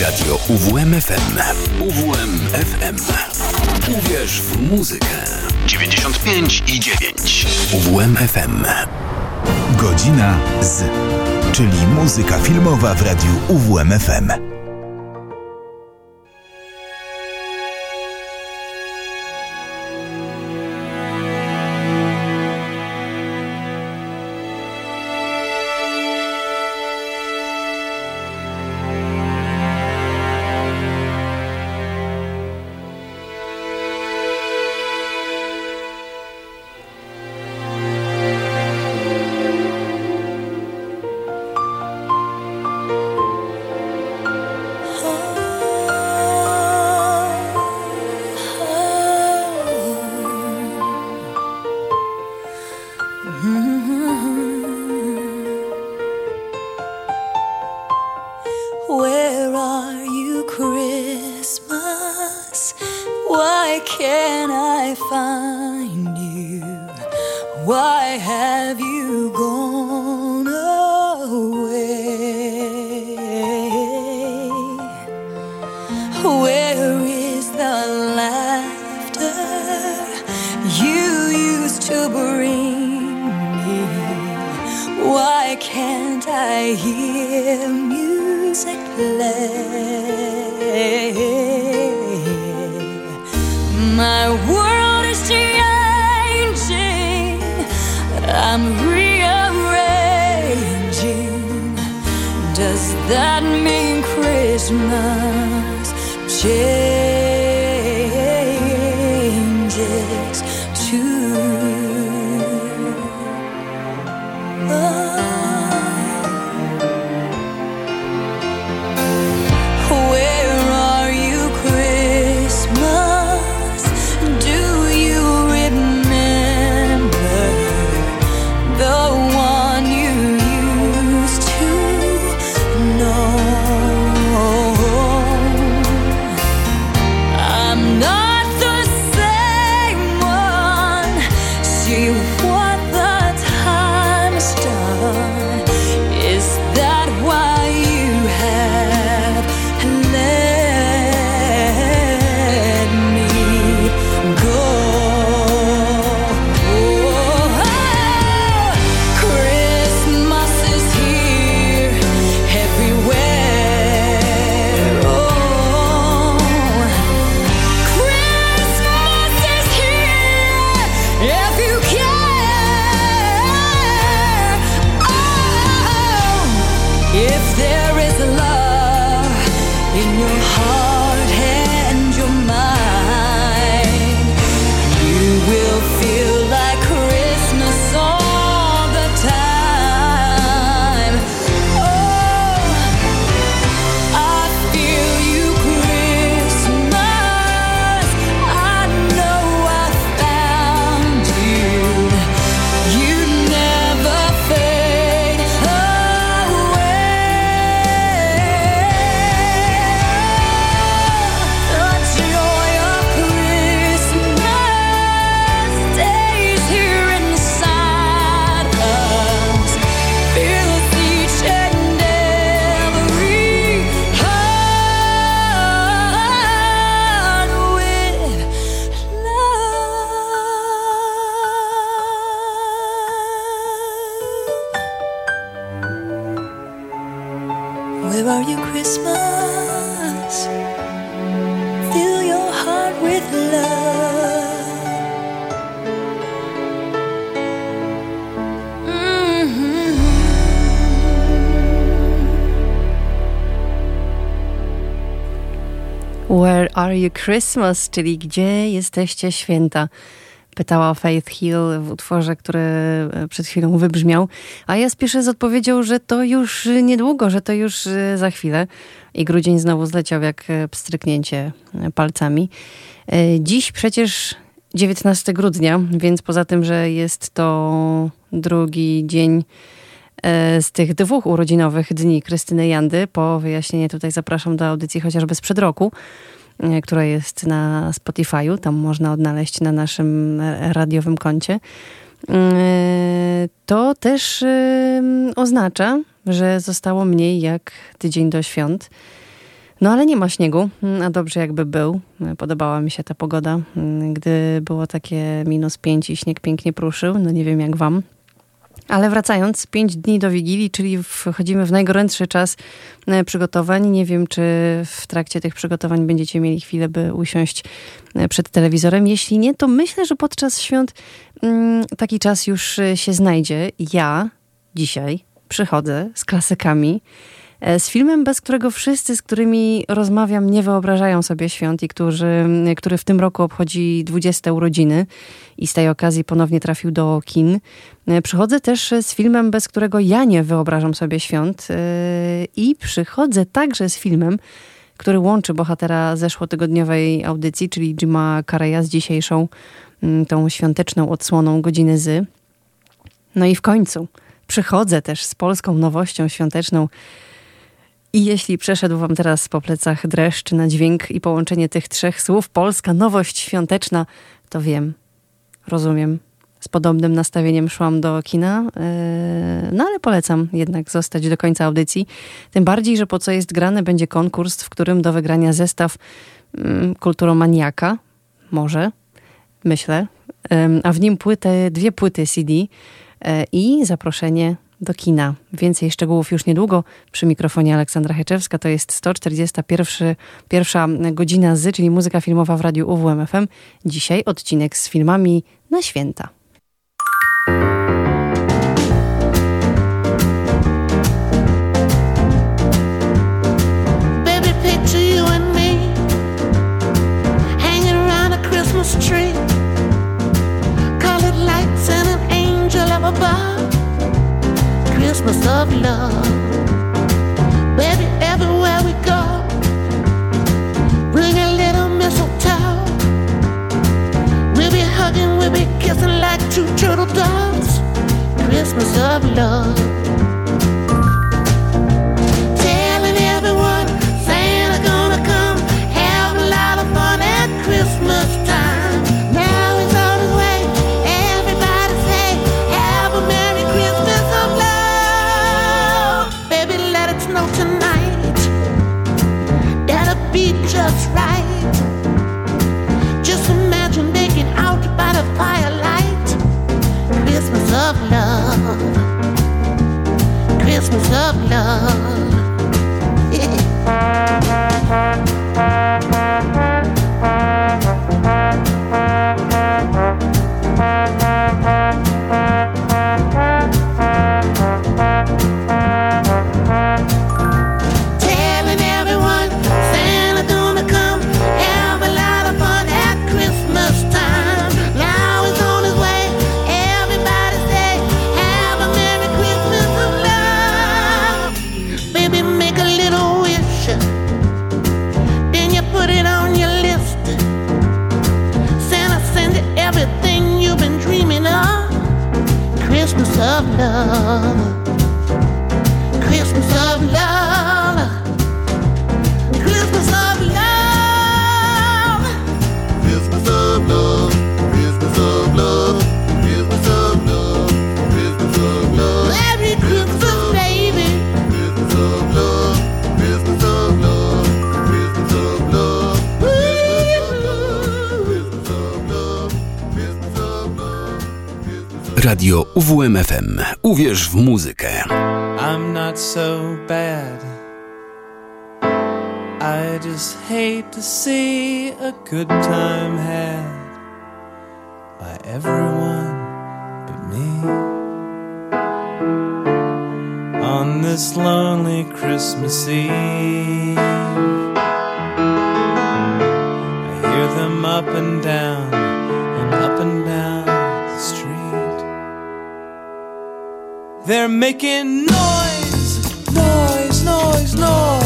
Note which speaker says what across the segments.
Speaker 1: Radio UWMFM. UWMFM. Uwierz w muzykę. 95 i 9. UWMFM.
Speaker 2: Godzina z, czyli muzyka filmowa w radiu UWMFM.
Speaker 3: Are You Christmas, czyli Gdzie jesteście święta? Pytała Faith Hill w utworze, który e, przed chwilą wybrzmiał. A ja spieszę z odpowiedzią, że to już niedługo, że to już e, za chwilę. I grudzień znowu zleciał jak e, pstryknięcie palcami. Dziś przecież 19 grudnia, więc poza tym, że jest to drugi dzień z tych dwóch urodzinowych dni Krystyny Jandy, po wyjaśnienie tutaj zapraszam do audycji chociażby sprzed roku. E, która jest na Spotify'u. Tam można odnaleźć na naszym e, radiowym koncie. E, to też oznacza, że zostało mniej jak tydzień do świąt. No ale nie ma śniegu, a dobrze jakby był. Podobała mi się ta pogoda, gdy było takie minus pięć i śnieg pięknie pruszył. No nie wiem jak wam. Ale wracając, pięć dni do Wigilii, czyli wchodzimy w najgorętszy czas e, przygotowań. Nie wiem, czy w trakcie tych przygotowań będziecie mieli chwilę, by usiąść e, przed telewizorem. Jeśli nie, to myślę, że podczas świąt mm, taki czas już e, się znajdzie. Ja dzisiaj przychodzę z klasykami z filmem, bez którego wszyscy, z którymi rozmawiam, nie wyobrażają sobie świąt i który, który w tym roku obchodzi 20 urodziny i z tej okazji ponownie trafił do kin. E, przychodzę też z filmem, bez którego ja nie wyobrażam sobie świąt e, i przychodzę także z filmem, który łączy bohatera zeszłotygodniowej audycji, czyli Jima Carreya z dzisiejszą tą świąteczną odsłoną godziny z. No i w końcu przychodzę też z polską nowością świąteczną, i jeśli przeszedł wam teraz po plecach dreszcz na dźwięk i połączenie tych trzech słów, polska nowość świąteczna, to wiem, rozumiem. Z podobnym nastawieniem szłam do kina, yy, no ale polecam jednak zostać do końca audycji. Tym bardziej, że po co jest grane, będzie konkurs, w którym do wygrania zestaw yy, kulturomaniaka, może, myślę, yy, a w nim płytę, dwie płyty CD yy, i zaproszenie do kina. Więcej szczegółów już niedługo. Przy mikrofonie Aleksandra Heczewska to jest 141 pierwsza godzina z, czyli muzyka filmowa w radiu UWMFM. Dzisiaj odcinek z filmami na święta. Christmas of love. Baby, everywhere we go, bring a little mistletoe. We'll be hugging, we'll be kissing like two turtle doves. Christmas of love. Of love.
Speaker 1: Radio UWMFM. Uwierz w muzykę.
Speaker 4: I'm not so bad. I just hate to see a good time had by everyone but me. On this lonely Christmas Eve, They're making noise, noise, noise, noise.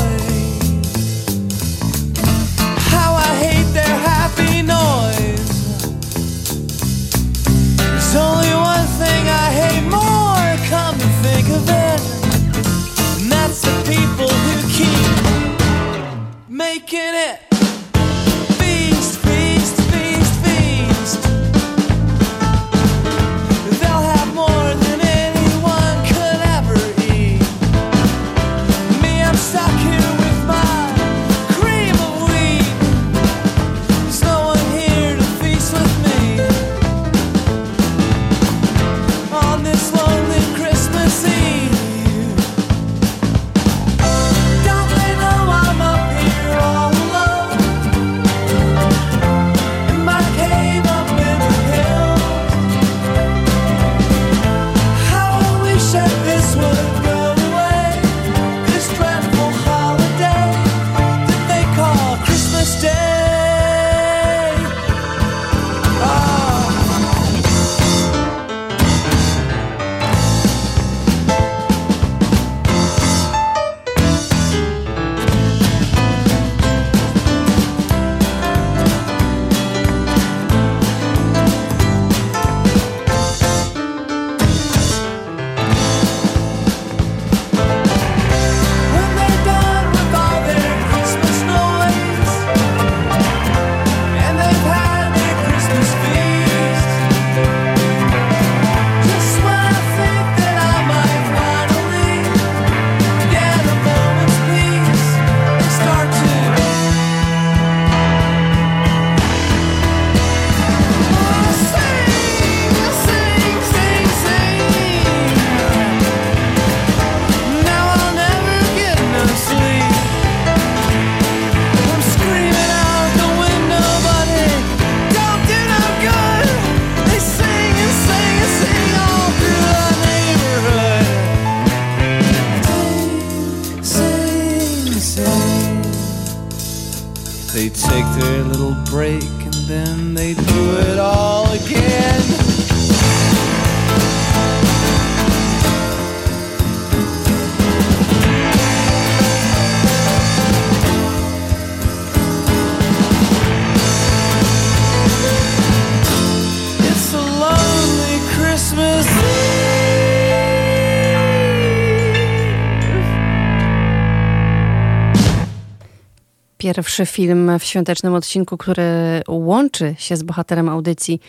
Speaker 3: Pierwszy film w świątecznym odcinku, który łączy się z bohaterem audycji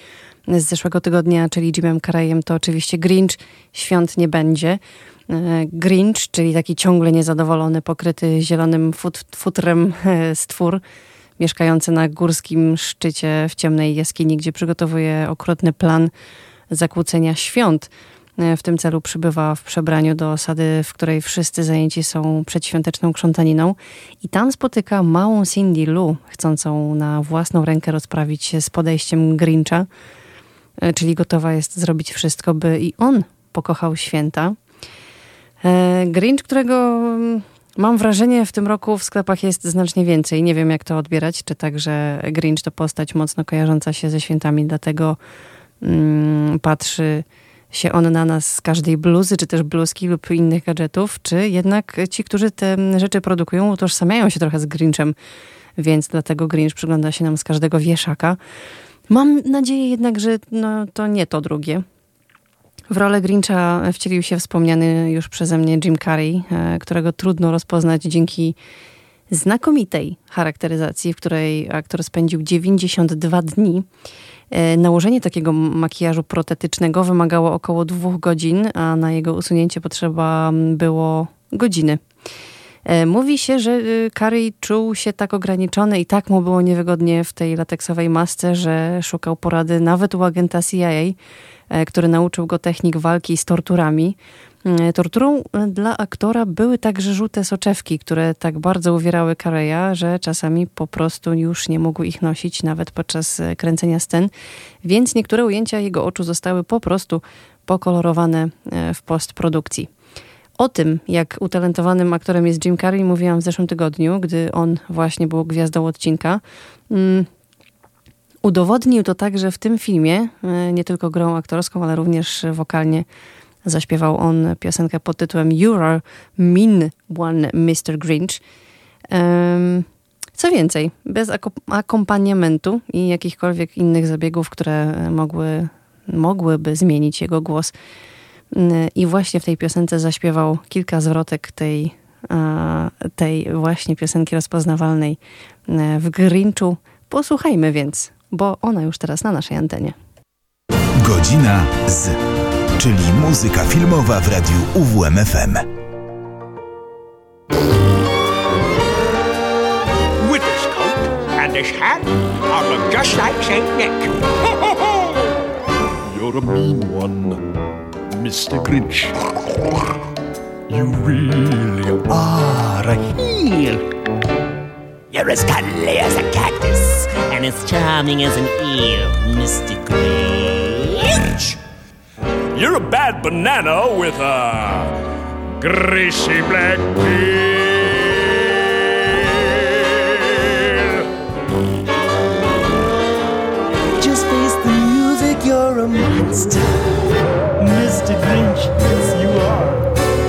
Speaker 3: z zeszłego tygodnia, czyli Jimem Carreyem, to oczywiście Grinch. Świąt nie będzie. E, Grinch, czyli taki ciągle niezadowolony, pokryty zielonym fut futrem e, stwór, mieszkający na górskim szczycie w ciemnej jaskini, gdzie przygotowuje okrutny plan zakłócenia świąt. E, W tym celu przybywa w przebraniu do osady, w której wszyscy zajęci są przedświąteczną krzątaniną i tam spotyka małą Cindy Lou, chcącą na własną rękę rozprawić się z podejściem Grincha, e, czyli gotowa jest zrobić wszystko, by i on pokochał święta. E, Grinch, którego mm, mam wrażenie w tym roku w sklepach jest znacznie więcej. Nie wiem jak to odbierać, czy także Grinch to postać mocno kojarząca się ze świętami, dlatego mm, patrzy się on na nas z każdej bluzy, czy też bluzki lub innych gadżetów, czy jednak ci, którzy te rzeczy produkują, utożsamiają się trochę z Grinchem, więc dlatego Grinch przygląda się nam z każdego wieszaka. Mam nadzieję jednak, że no, to nie to drugie. W rolę Grincha wcielił się wspomniany już przeze mnie Jim Carrey, e, którego trudno rozpoznać dzięki znakomitej charakteryzacji, w której aktor spędził 92 dni. E, Nałożenie takiego makijażu protetycznego wymagało około dwóch godzin, a na jego usunięcie potrzeba było godziny. E, Mówi się, że y, Carey czuł się tak ograniczony i tak mu było niewygodnie w tej lateksowej masce, że szukał porady nawet u agenta CIA, e, który nauczył go technik walki z torturami. E, Torturą e, dla aktora były także żółte soczewki, które tak bardzo uwierały Careya, że czasami po prostu już nie mógł ich nosić, nawet podczas e, kręcenia scen, więc niektóre ujęcia jego oczu zostały po prostu pokolorowane w postprodukcji. O tym, jak utalentowanym aktorem jest Jim Carrey, mówiłam w zeszłym tygodniu, gdy on właśnie był gwiazdą odcinka. Mm, Udowodnił to także w tym filmie, nie tylko grą aktorską, ale również wokalnie zaśpiewał on piosenkę pod tytułem You Are Mean One Mr. Grinch. Em, Co więcej, bez ako- akompaniamentu i jakichkolwiek innych zabiegów, które mogły, mogłyby zmienić jego głos. I właśnie w tej piosence zaśpiewał kilka zwrotek tej, tej właśnie piosenki rozpoznawalnej w Grinchu. Posłuchajmy więc, bo ona już teraz na naszej antenie.
Speaker 2: Godzina z, czyli muzyka filmowa w radiu UWMFM.
Speaker 5: his coat and his hat, I look just like Saint Nick.
Speaker 6: You're a mean one, Mr. Grinch. You really are a heel.
Speaker 5: You're as cuddly as a cactus and as charming as an eel, Mr. Grinch.
Speaker 6: You're a bad banana with a greasy black peel.
Speaker 7: Just face the music, you're a monster. Mr. Grinch, yes, you are.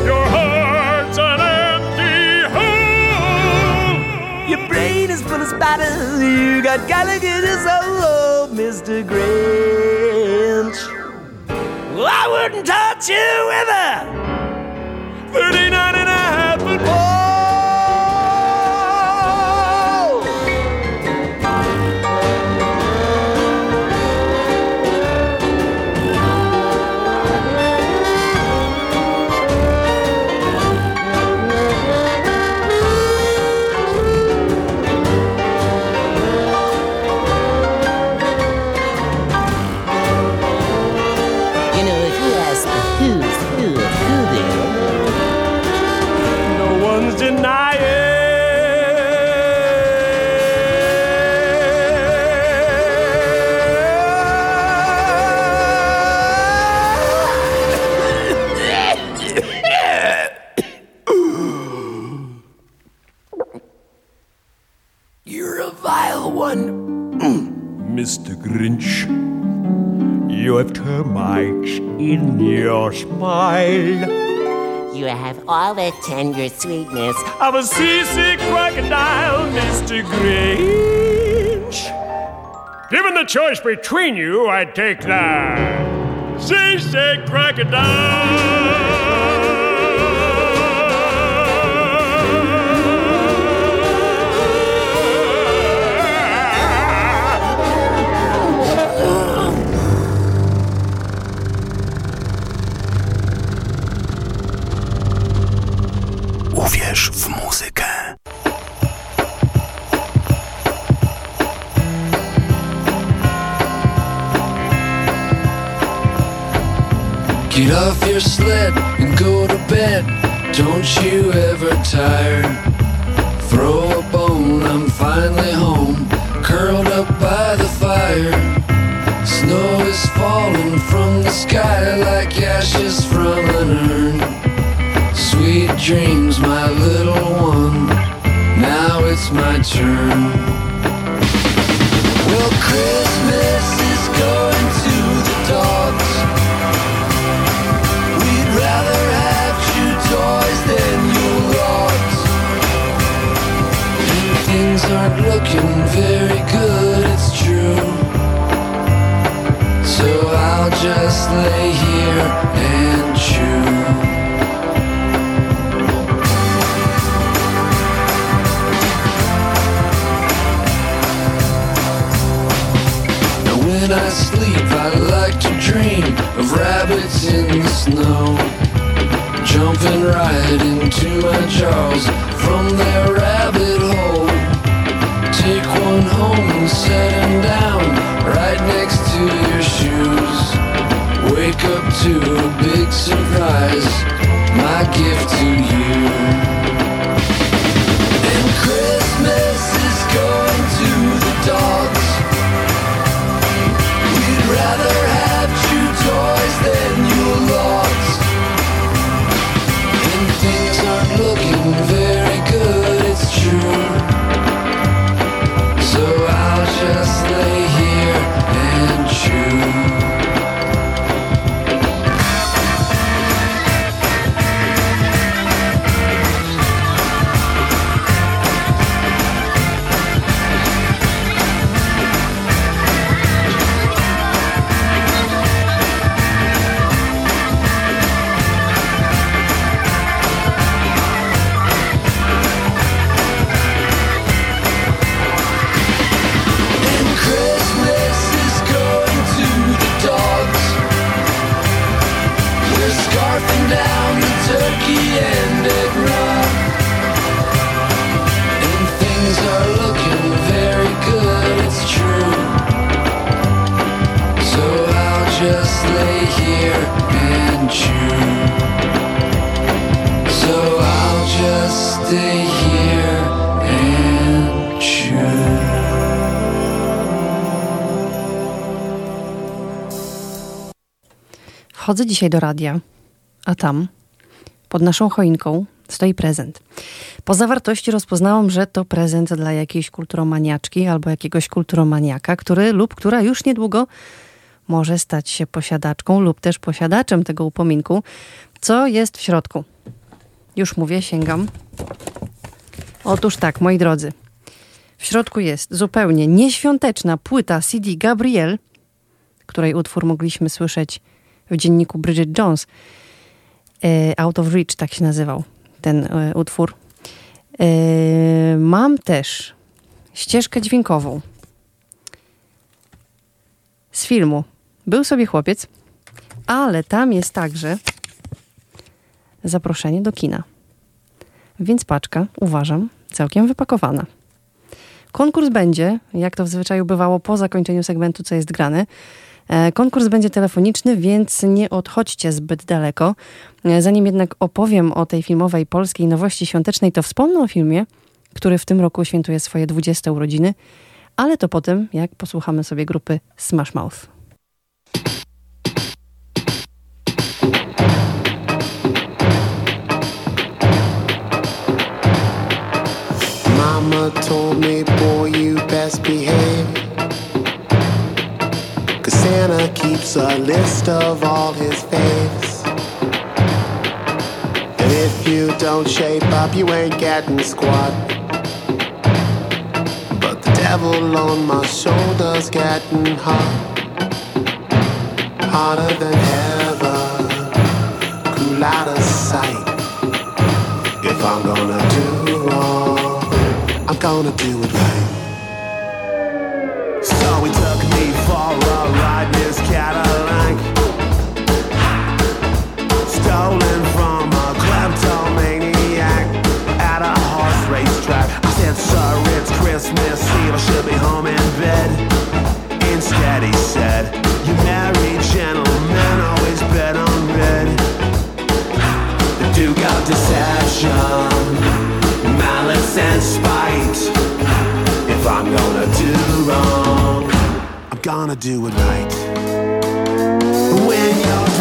Speaker 6: Your heart's an empty hole.
Speaker 7: Your brain is full of spiders. You got Gallagher's soul, Mr. Grinch. I wouldn't touch you with
Speaker 5: you
Speaker 6: have termites in your smile.
Speaker 5: You have all the tender sweetness
Speaker 6: of a seasick crocodile, Mr. Grinch. Given the choice between you, I'd take the seasick crocodile.
Speaker 4: Get off your sled and go to bed. Don't you ever tire. Throw a bone, I'm finally home. Curled up by the fire. Snow is falling from the sky like ashes from an urn. Sweet dreams, my little one. Now it's my turn. Well, Christmas looking very good, it's true. So I'll just lay here and chew. When I sleep, I like to dream of rabbits in the snow, jumping right into my jaws from their rabbit. Take one home and set him down right next to your shoes. Wake up to a big surprise, my gift to you.
Speaker 3: Wchodzę dzisiaj do radia, a tam, pod naszą choinką, stoi prezent. Po zawartości rozpoznałam, że to prezent dla jakiejś kulturomaniaczki albo jakiegoś kulturomaniaka, który lub która już niedługo może stać się posiadaczką lub też posiadaczem tego upominku. Co jest w środku? Już mówię, sięgam. Otóż tak, moi drodzy. W środku jest zupełnie nieświąteczna płyta CD Gabriel, której utwór mogliśmy słyszeć w dzienniku Bridget Jones. E, Out of Reach, tak się nazywał ten e, utwór. E, mam też ścieżkę dźwiękową z filmu. Był sobie chłopiec, ale tam jest także zaproszenie do kina. Więc paczka, uważam, całkiem wypakowana. Konkurs będzie, jak to w zwyczaju bywało po zakończeniu segmentu, co jest grane. E, Konkurs będzie telefoniczny, więc nie odchodźcie zbyt daleko. E, Zanim jednak opowiem o tej filmowej polskiej nowości świątecznej, to wspomnę o filmie, który w tym roku świętuje swoje 20 urodziny, ale to potem, jak posłuchamy sobie grupy Smash Mouth.
Speaker 8: Mama told me, boy, you best behave. Santa keeps a list of all his faves. And if you don't shape up, you ain't getting squat. But the devil on my shoulder's getting hot. Harder than ever. Cool out of sight. If I'm gonna do wrong, I'm gonna do it right. So me for a ride Cadillac. Stolen from a kleptomaniac at a horse racetrack. I said, it's Christmas Eve. I should gonna do it right. When you're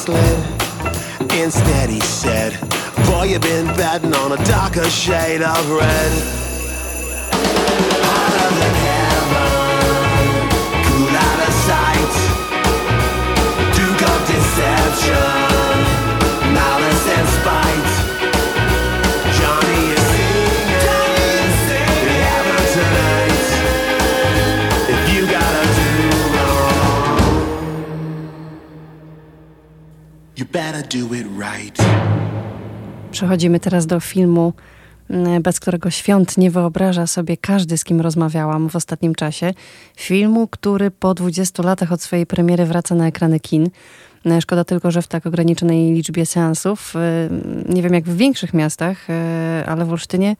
Speaker 8: sled? Instead, he said, Boy, you've been betting on a darker shade of red.
Speaker 3: Przechodzimy teraz do filmu, mm, bez którego świąt nie wyobraża sobie każdy, z kim rozmawiałam w ostatnim czasie. Filmu, który po 20 latach od swojej premiery wraca na ekrany kin. E, Szkoda tylko, że w tak ograniczonej liczbie seansów. E, Nie wiem jak w większych miastach, e, ale w Olsztynie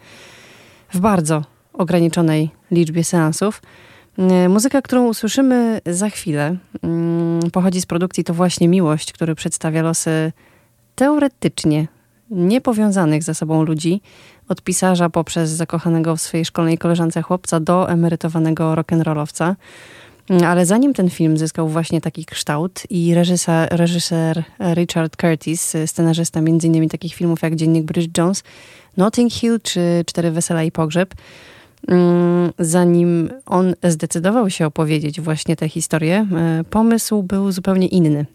Speaker 3: w bardzo ograniczonej liczbie seansów. E, Muzyka, którą usłyszymy za chwilę, mm, pochodzi z produkcji To właśnie Miłość, który przedstawia losy teoretycznie niepowiązanych ze sobą ludzi, od pisarza poprzez zakochanego w swojej szkolnej koleżance chłopca do emerytowanego rock'n'rollowca. Mm, Ale zanim ten film zyskał właśnie taki kształt i reżyser, reżyser Richard Curtis, scenarzysta m.in. takich filmów jak Dziennik Bridget Jones, Notting Hill czy Cztery Wesela i Pogrzeb, zanim on zdecydował się opowiedzieć właśnie tę historię, y, pomysł był zupełnie inny.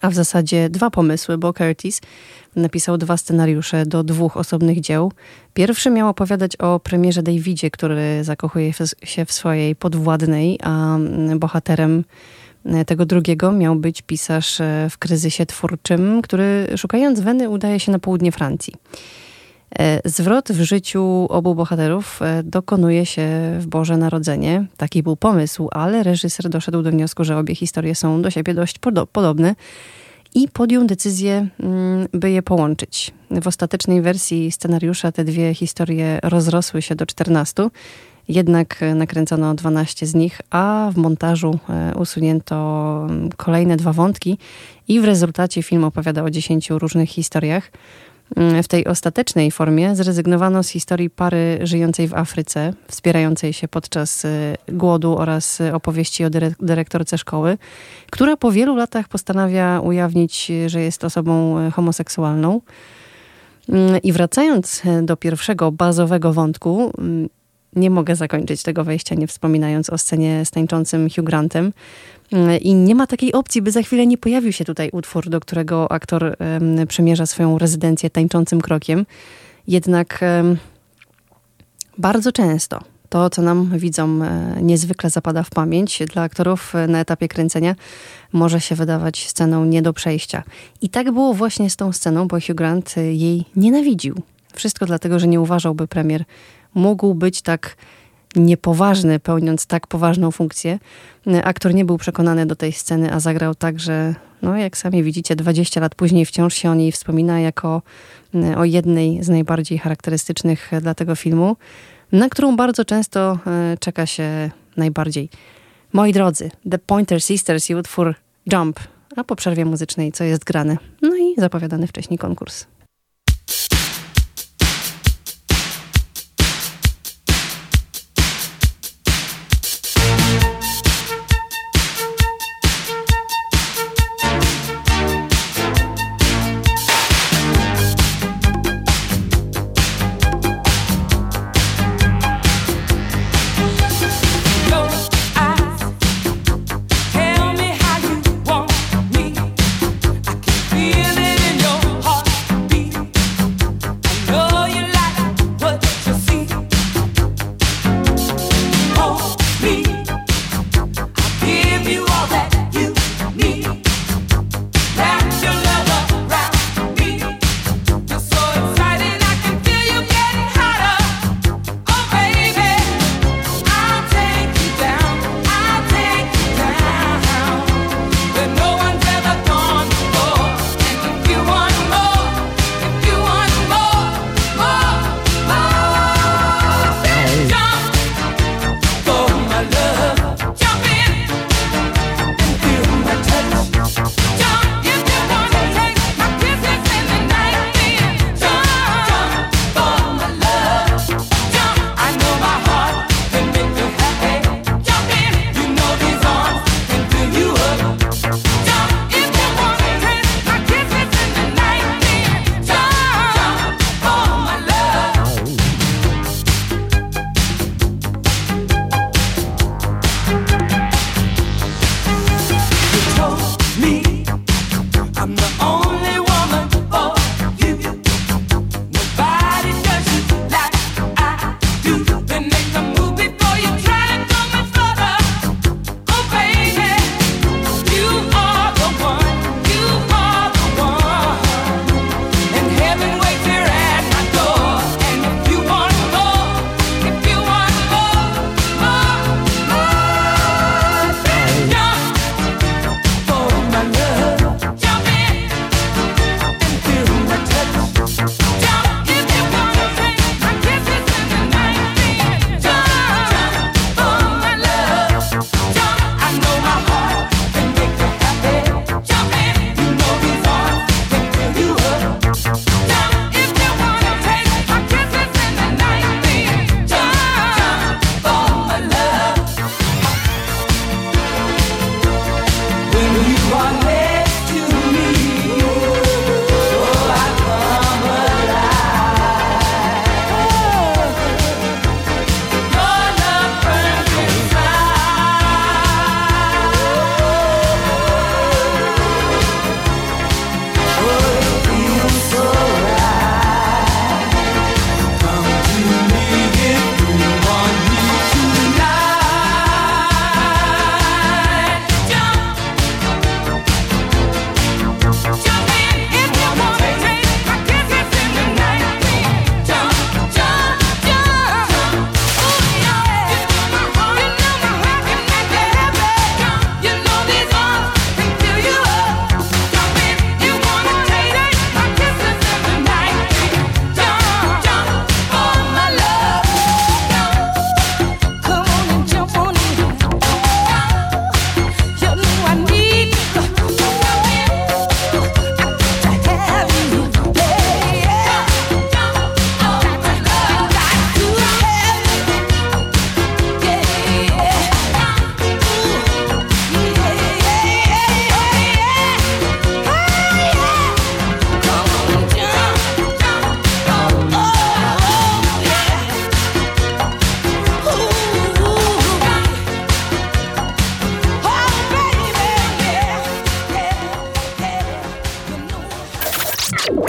Speaker 3: A w zasadzie dwa pomysły, bo Curtis napisał dwa scenariusze do dwóch osobnych dzieł. Pierwszy miał opowiadać o premierze Davidzie, który zakochuje się w swojej podwładnej, a mm, bohaterem e, tego drugiego miał być pisarz e, w kryzysie twórczym, który szukając weny udaje się na południe Francji. E, Zwrot w życiu obu bohaterów e, dokonuje się w Boże Narodzenie. Taki był pomysł, ale reżyser doszedł do wniosku, że obie historie są do siebie dość podo- podobne i podjął decyzję, mm, by je połączyć. W ostatecznej wersji scenariusza te dwie historie rozrosły się do 14, jednak nakręcono 12 z nich, a w montażu e, usunięto mm, kolejne dwa wątki i w rezultacie film opowiada o 10 różnych historiach. Mm, W tej ostatecznej formie zrezygnowano z historii pary żyjącej w Afryce, wspierającej się podczas y, głodu oraz y, opowieści o dyre- dyrektorce szkoły, która po wielu latach postanawia ujawnić, y, że jest osobą y, homoseksualną. Mm, I wracając e, do pierwszego bazowego wątku, mm, nie mogę zakończyć tego wejścia nie wspominając o scenie z tańczącym Hugh Grantem. Mm, I nie ma takiej opcji, by za chwilę nie pojawił się tutaj utwór, do którego aktor um, przemierza swoją rezydencję tańczącym krokiem. Jednak um, bardzo często to, co nam widzom e, niezwykle zapada w pamięć, dla aktorów e, na etapie kręcenia może się wydawać sceną nie do przejścia. I tak było właśnie z tą sceną, bo Hugh Grant e, jej nienawidził. Wszystko dlatego, że nie uważał, by premier mógł być tak niepoważny, pełniąc tak poważną funkcję. Aktor nie był przekonany do tej sceny, a zagrał tak, że no, jak sami widzicie, 20 lat później wciąż się o niej wspomina jako o jednej z najbardziej charakterystycznych dla tego filmu na którą bardzo często e, czeka się najbardziej. Moi drodzy, The Pointer Sisters i utwór Jump, a po przerwie muzycznej co jest grane. No i zapowiadany wcześniej konkurs.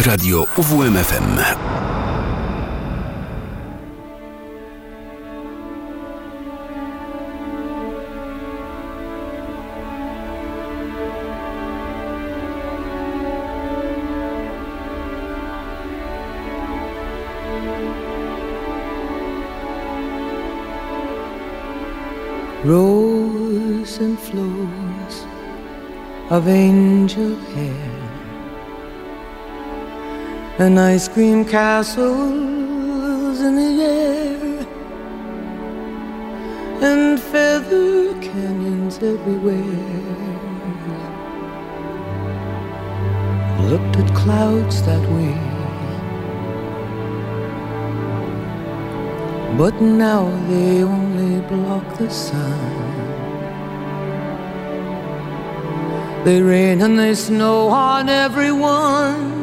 Speaker 1: Radio UWMFM.
Speaker 9: rows and flows of angel hair and ice cream castles in the air. And feather canyons everywhere. Looked at clouds that way. But now they only block the sun. They rain and they snow on everyone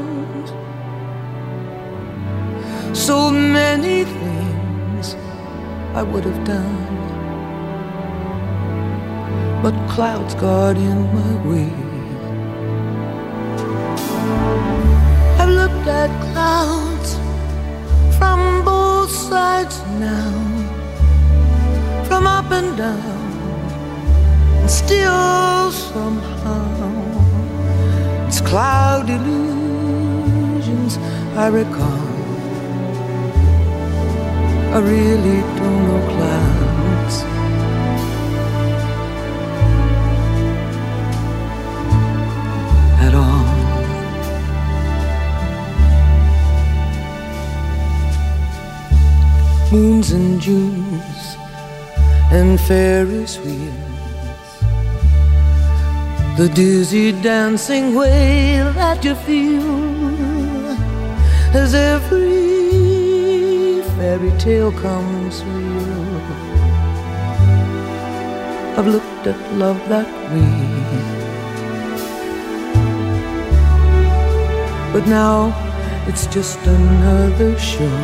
Speaker 9: so many things I would have done but clouds got in my way I've looked at clouds from both sides now, from up and down, and still somehow it's cloud illusions I recall. I really don't know clouds. At all. moons and Junes and Ferris wheels. The dizzy dancing way that you feel as every fairy tale comes real. I've looked at love that way. But now it's just another show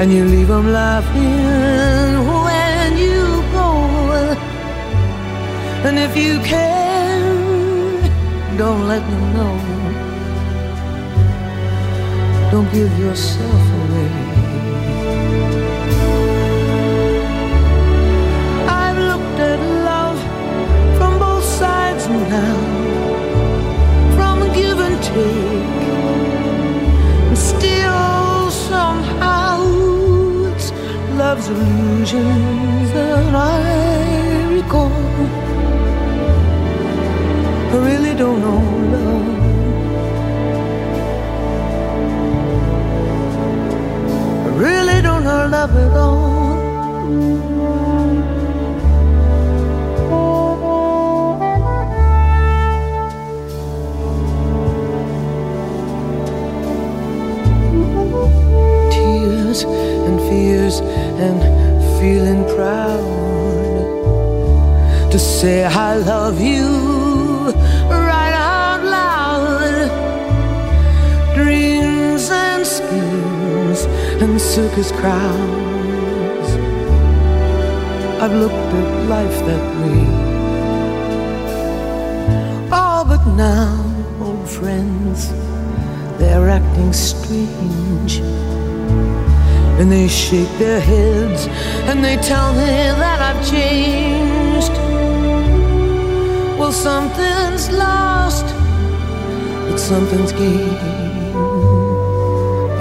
Speaker 9: and you leave them laughing when you go. And if you can, don't let them know. Don't give yourself away. I've looked at love from both sides now, from give and take, and still somehow it's love's illusions that I recall. I really don't know love. Really don't know love at all. Tears and fears and feeling proud to say I love you and circus crowds. I've looked at life that way. Oh, but now, old friends, they're acting strange. And they shake their heads and they tell me that I've changed. Well, something's lost, but something's gained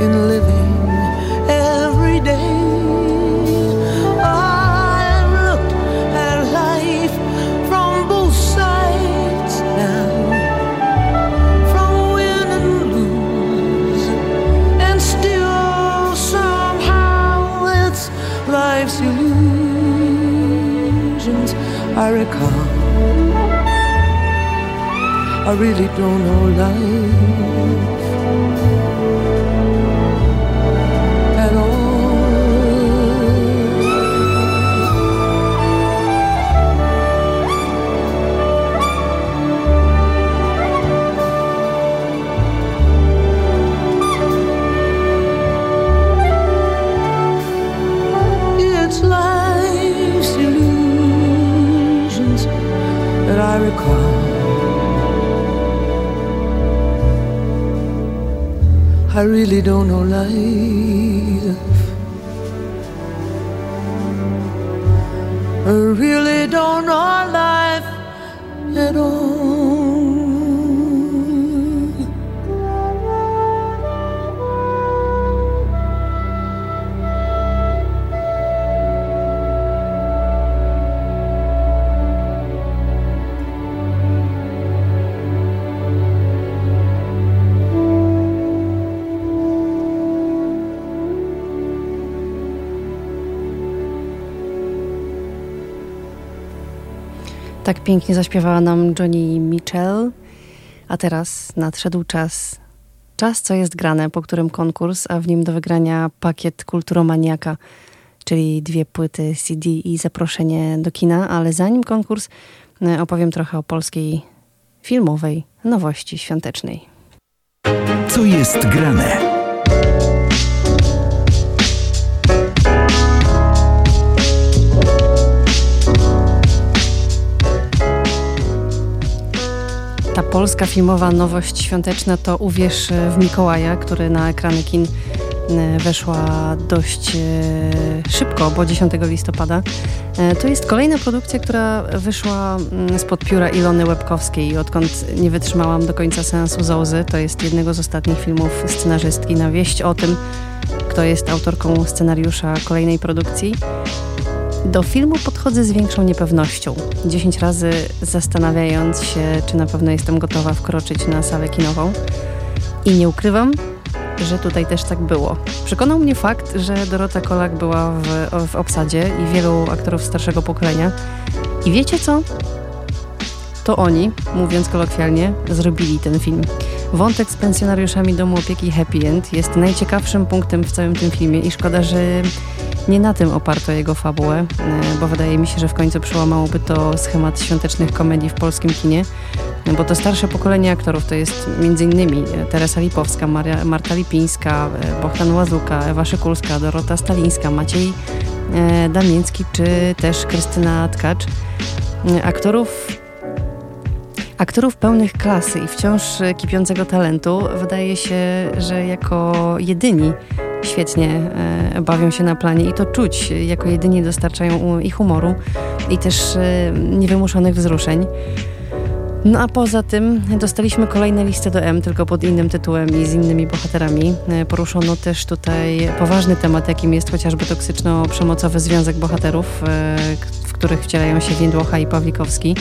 Speaker 9: in living I recall. I really don't know life I recall. I really don't know life. I really don't know life at all.
Speaker 3: Tak pięknie zaśpiewała nam Johnny Mitchell. A teraz nadszedł czas. Czas, co jest grane, po którym konkurs, a w nim do wygrania pakiet Kulturomaniaka, czyli dwie płyty CD i zaproszenie do kina. Ale zanim konkurs, e, opowiem trochę o polskiej filmowej nowości świątecznej.
Speaker 2: Co jest grane?
Speaker 3: Ta polska filmowa nowość świąteczna to Uwierz w Mikołaja, który na ekrany kin e, weszła dość e, szybko, bo 10 listopada. E, to jest kolejna produkcja, która wyszła mm, spod pióra Ilony Łebkowskiej. Odkąd nie wytrzymałam do końca seansu Zołzy, to jest jednego z ostatnich filmów scenarzystki na wieść o tym, kto jest autorką scenariusza kolejnej produkcji. Do filmu podchodzę z większą niepewnością. Dziesięć razy zastanawiając się, czy na pewno jestem gotowa wkroczyć na salę kinową. I nie ukrywam, że tutaj też tak było. Przekonał mnie fakt, że Dorota Kolak była w, w obsadzie i wielu aktorów starszego pokolenia. I wiecie co? To oni, mówiąc kolokwialnie, zrobili ten film. Wątek z pensjonariuszami domu opieki Happy End jest najciekawszym punktem w całym tym filmie i szkoda, że nie na tym oparto jego fabułę, e, bo wydaje mi się, że w końcu przełamałoby to schemat świątecznych komedii w polskim kinie, bo to starsze pokolenie aktorów to jest m.in. Teresa Lipowska, Maria, Marta Lipińska, e, Bohdan Łazuka, Ewa Szykulska, Dorota Stalińska, Maciej e, Damiński czy też Krystyna Tkacz. Aktorów Aktorów pełnych klasy i wciąż kipiącego talentu wydaje się, że jako jedyni świetnie e, bawią się na planie i to czuć, jako jedyni dostarczają i humoru i też e, niewymuszonych wzruszeń. No a poza tym dostaliśmy kolejne listy do M, tylko pod innym tytułem i z innymi bohaterami. E, poruszono też tutaj poważny temat, jakim jest chociażby toksyczno-przemocowy związek bohaterów, w których wcielają się Więdłocha i Pawlikowski.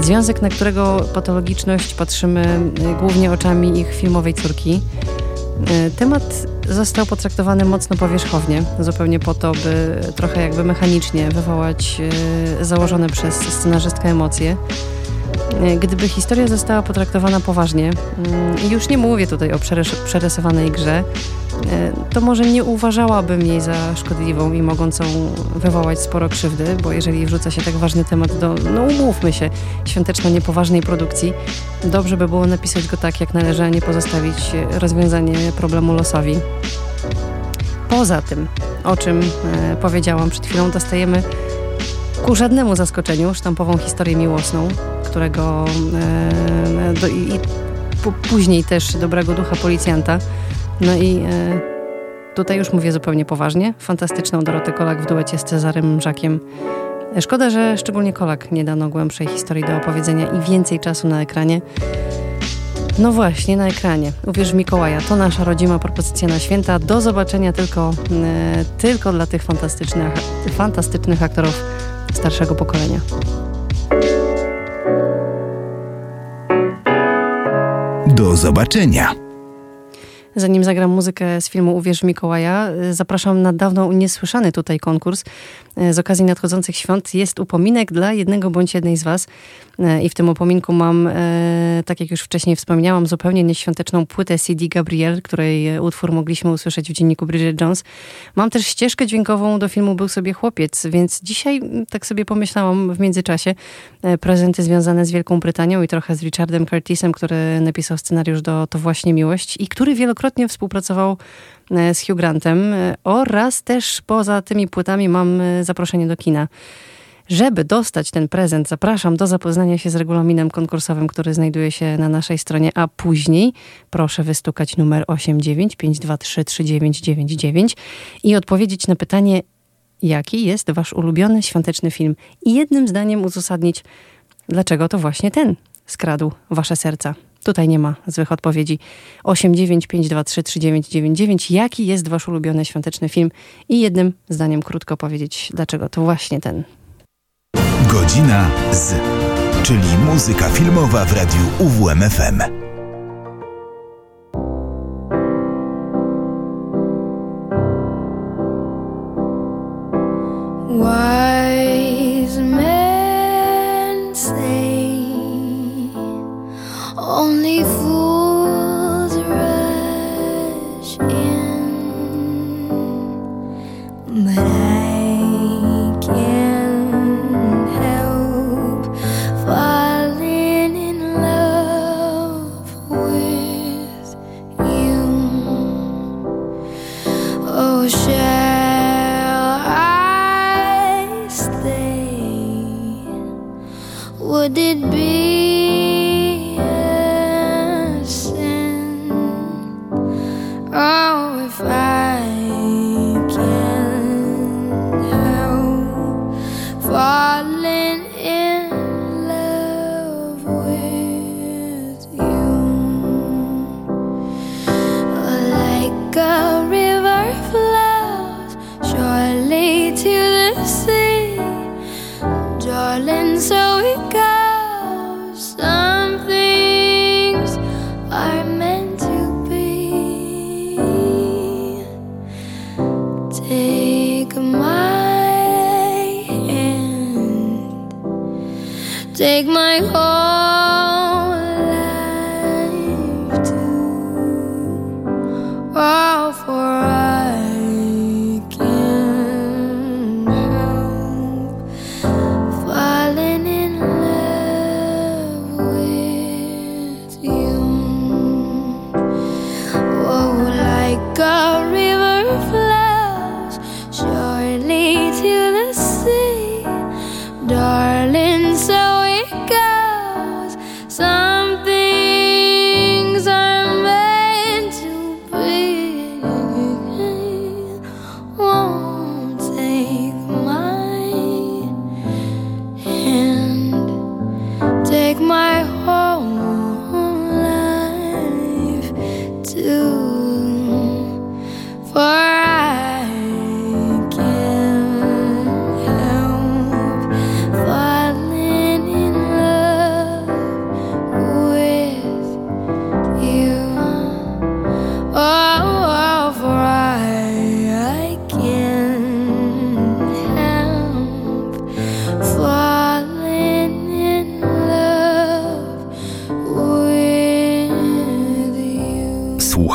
Speaker 3: Związek, na którego patologiczność patrzymy głównie oczami ich filmowej córki. E, temat został potraktowany mocno powierzchownie, zupełnie po to, by trochę jakby mechanicznie wywołać e, założone przez scenarzystkę emocje. E, gdyby historia została potraktowana poważnie, mm, już nie mówię tutaj o przerysowanej grze, E, to może nie uważałabym jej za szkodliwą i mogącą wywołać sporo krzywdy, bo jeżeli wrzuca się tak ważny temat do, no umówmy się, świąteczno-niepoważnej produkcji, dobrze by było napisać go tak, jak należy, a nie pozostawić rozwiązanie problemu losowi. Poza tym, o czym e, powiedziałam przed chwilą, dostajemy ku żadnemu zaskoczeniu sztampową historię miłosną, którego e, do, i, i później też dobrego ducha policjanta, no i e, tutaj już mówię zupełnie poważnie. Fantastyczną Dorotę Kolak w duecie z Cezarym Żakiem. Szkoda, że szczególnie Kolak nie dano głębszej historii do opowiedzenia i więcej czasu na ekranie. No właśnie, na ekranie. Uwierz Mikołaja, to nasza rodzima propozycja na święta. Do zobaczenia tylko, e, tylko dla tych fantastycznych, fantastycznych aktorów starszego pokolenia.
Speaker 2: Do zobaczenia.
Speaker 3: Zanim zagram muzykę z filmu Uwierz Mikołaja, y, zapraszam na dawno niesłyszany tutaj konkurs. Y, z okazji nadchodzących świąt jest upominek dla jednego bądź jednej z Was. Y, I w tym upominku mam, tak jak już wcześniej wspomniałam, zupełnie nieświąteczną płytę CD Gabriel, której utwór mogliśmy usłyszeć w dzienniku Bridget Jones. Mam też ścieżkę dźwiękową do filmu Był sobie chłopiec, więc dzisiaj mm, tak sobie pomyślałam w międzyczasie prezenty związane z Wielką Brytanią i trochę z Richardem Curtisem, który napisał scenariusz do To właśnie miłość i który wielokrotnie wielokrotnie współpracował e, z Hugh Grantem e, oraz też poza tymi płytami mam e, zaproszenie do kina. Żeby dostać ten prezent, zapraszam do zapoznania się z regulaminem konkursowym, który znajduje się na naszej stronie, a później proszę wystukać numer 895233999 i odpowiedzieć na pytanie, jaki jest wasz ulubiony świąteczny film i jednym zdaniem uzasadnić, dlaczego to właśnie ten skradł wasze serca. Tutaj nie ma złych odpowiedzi. 895233999. Jaki jest wasz ulubiony świąteczny film? I jednym zdaniem krótko powiedzieć, dlaczego to właśnie ten.
Speaker 10: Godzina z, czyli muzyka filmowa w radiu UWMFM.
Speaker 2: Wise did be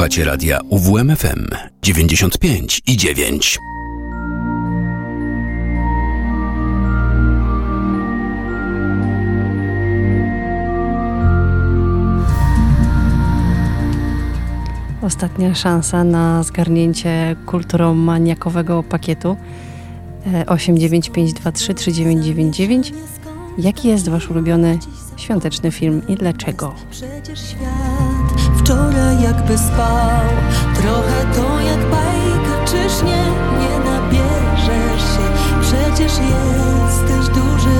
Speaker 1: Słuchacie radia UWMFM 95 i 9.
Speaker 3: Ostatnia szansa na zgarnięcie kulturomaniakowego pakietu e, 895233999. Jaki jest wasz ulubiony świąteczny film i dlaczego?
Speaker 11: Przecież świat wczoraj jakby spał. Trochę to jak bajka, czyż nie? Nie nabierzesz się. Przecież jesteś duży.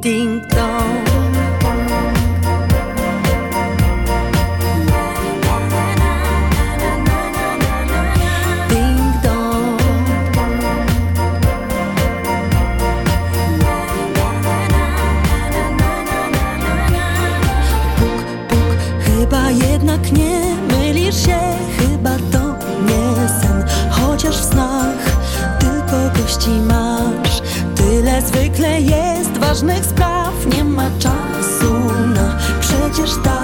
Speaker 11: Ding dong Zwykle jest ważnych spraw. Nie ma czasu na przecież takie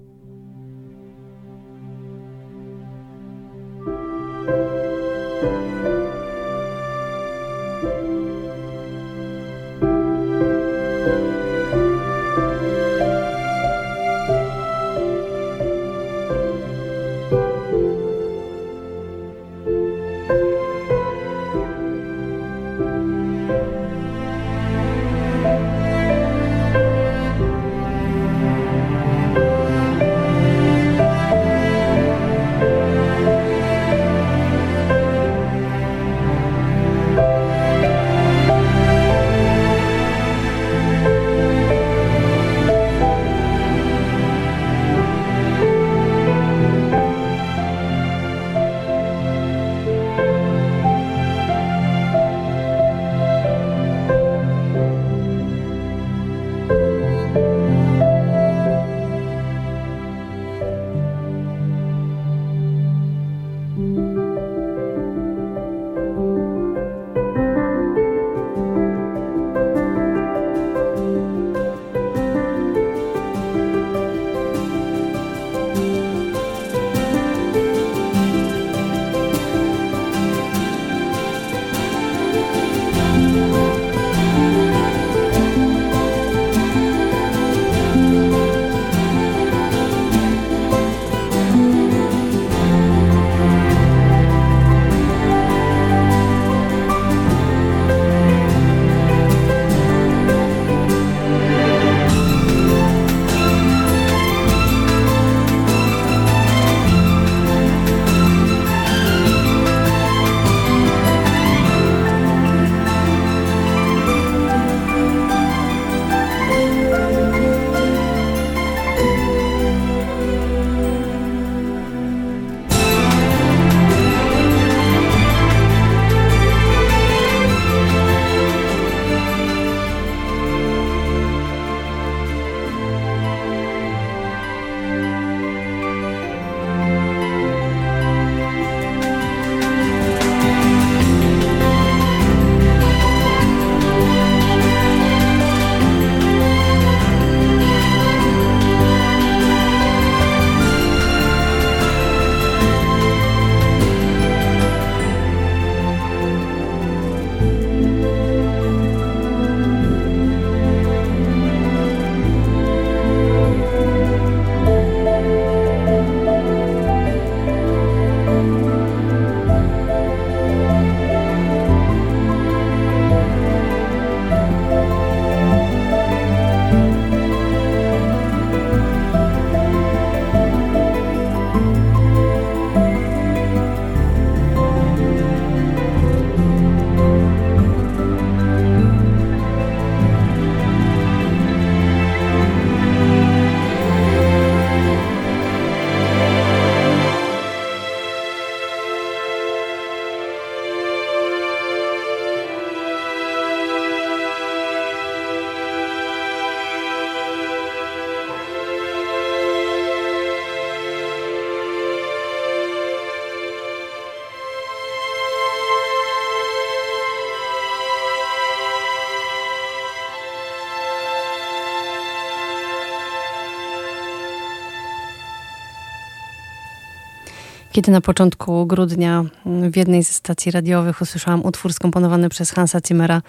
Speaker 3: Kiedy na początku grudnia w jednej ze stacji radiowych usłyszałam utwór skomponowany przez Hansa Zimmera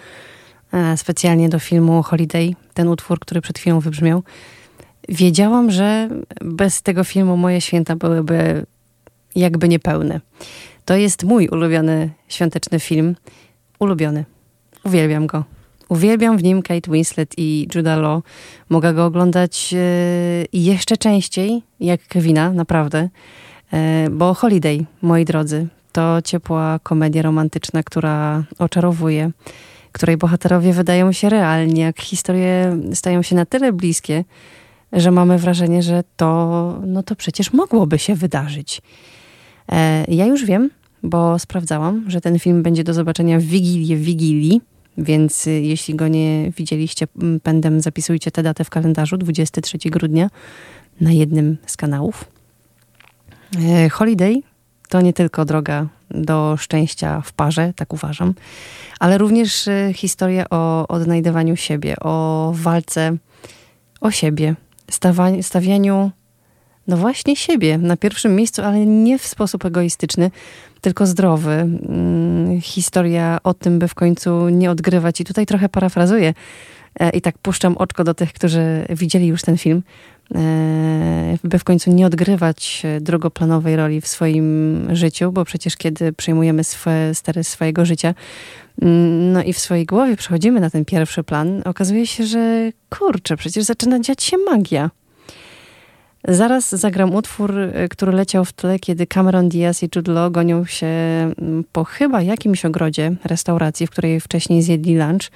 Speaker 3: e, specjalnie do filmu Holiday, ten utwór, który przed chwilą wybrzmiał, wiedziałam, że bez tego filmu moje święta byłyby jakby niepełne. To jest mój ulubiony świąteczny film. Ulubiony. Uwielbiam go. Uwielbiam w nim Kate Winslet i Judah Law. Mogę go oglądać e, jeszcze częściej, jak Kevina, naprawdę. E, bo Holiday, moi drodzy, to ciepła komedia romantyczna, która oczarowuje, której bohaterowie wydają się realni, jak historie stają się na tyle bliskie, że mamy wrażenie, że to, no to przecież mogłoby się wydarzyć. E, ja już wiem, bo sprawdzałam, że ten film będzie do zobaczenia w Wigilię w Wigilii, więc y, jeśli go nie widzieliście pędem, zapisujcie tę datę w kalendarzu, 23 grudnia, na jednym z kanałów. E, Holiday to nie tylko droga do szczęścia w parze, tak uważam, ale również e, historia o odnajdywaniu siebie, o walce o siebie, stawianiu, no właśnie siebie na pierwszym miejscu, ale nie w sposób egoistyczny, tylko zdrowy. Mm, Historia o tym, by w końcu nie odgrywać. I tutaj trochę parafrazuję e, i tak puszczam oczko do tych, którzy widzieli już ten film, by w końcu nie odgrywać e, drugoplanowej roli w swoim życiu, bo przecież kiedy przejmujemy swoje, stery swojego życia, mm, no i w swojej głowie przechodzimy na ten pierwszy plan, okazuje się, że kurczę, przecież zaczyna dziać się magia. Zaraz zagram utwór, y, który leciał w tle, kiedy Cameron Diaz i Jude Law gonią się mm, po chyba jakimś ogrodzie restauracji, w której wcześniej zjedli lunch.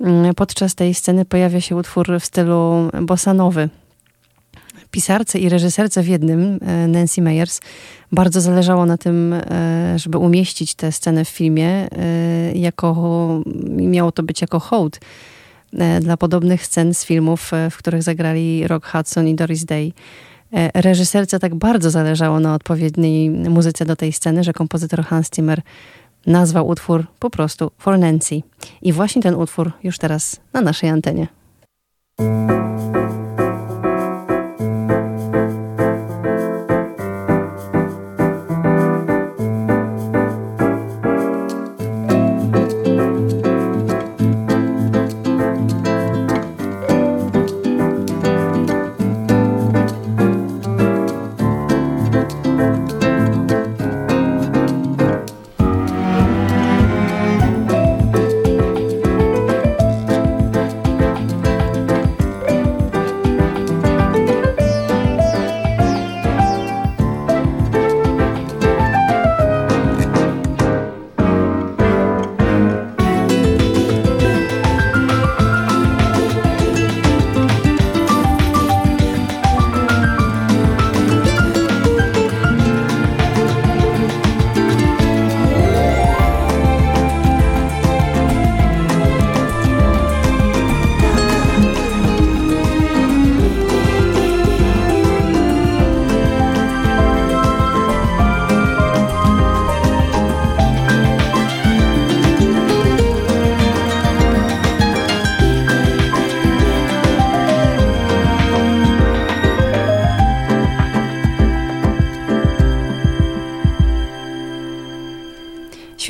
Speaker 3: Mm, Podczas tej sceny pojawia się utwór w stylu bossanowy. Pisarce i reżyserce w jednym, e, Nancy Meyers, bardzo zależało na tym, e, żeby umieścić tę scenę w filmie, e, jako, miało to być jako hołd dla podobnych scen z filmów, w których zagrali Rock Hudson i Doris Day. Reżyserce tak bardzo zależało na odpowiedniej muzyce do tej sceny, że kompozytor Hans Zimmer nazwał utwór po prostu For Nancy. I właśnie ten utwór już teraz na naszej antenie.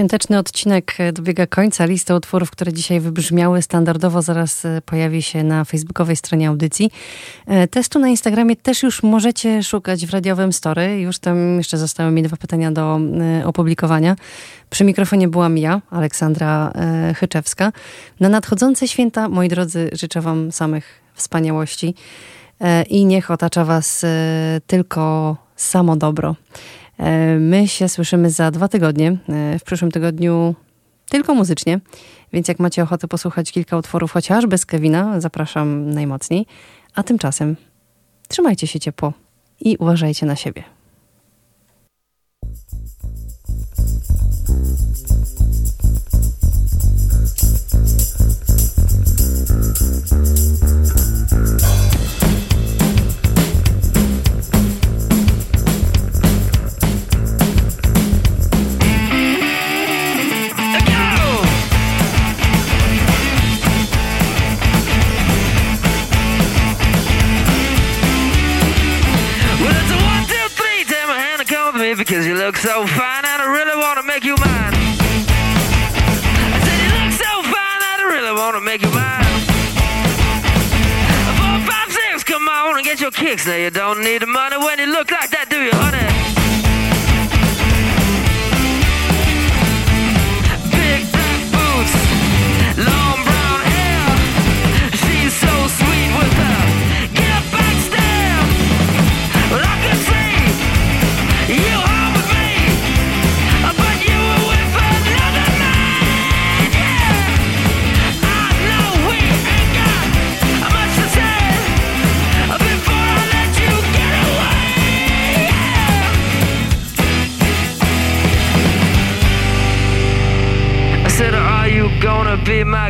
Speaker 3: Świąteczny odcinek dobiega końca. Lista utworów, które dzisiaj wybrzmiały standardowo zaraz e, pojawi się na facebookowej stronie audycji. E, Testu na Instagramie też już możecie szukać w radiowym story. Już tam jeszcze zostały mi dwa pytania do e, opublikowania. Przy mikrofonie byłam ja, Aleksandra Chyczewska. Na nadchodzące święta, moi drodzy, życzę wam samych wspaniałości i niech otacza was tylko samo dobro. E, My się słyszymy za dwa tygodnie. E, W przyszłym tygodniu tylko muzycznie, więc jak macie ochotę posłuchać kilka utworów, chociażby z Kevina, zapraszam najmocniej. A tymczasem trzymajcie się ciepło i uważajcie na siebie.
Speaker 12: Make you mine. I said you look so fine and I really want to make you mine. Four, five, six, come on and get your kicks. Now you don't need the money when you look like that, do you, honey?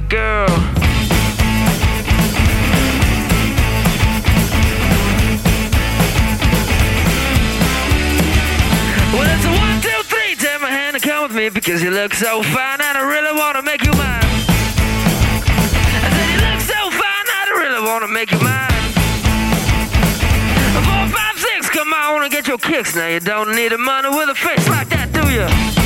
Speaker 12: Girl? Well, it's a one, two, three. Take my hand and come with me because you look so fine and I really wanna make you mine. I said you look so fine and I really wanna make you mine. Four, five, six, come on and get your kicks. Now you don't need a money with a face like that, do you?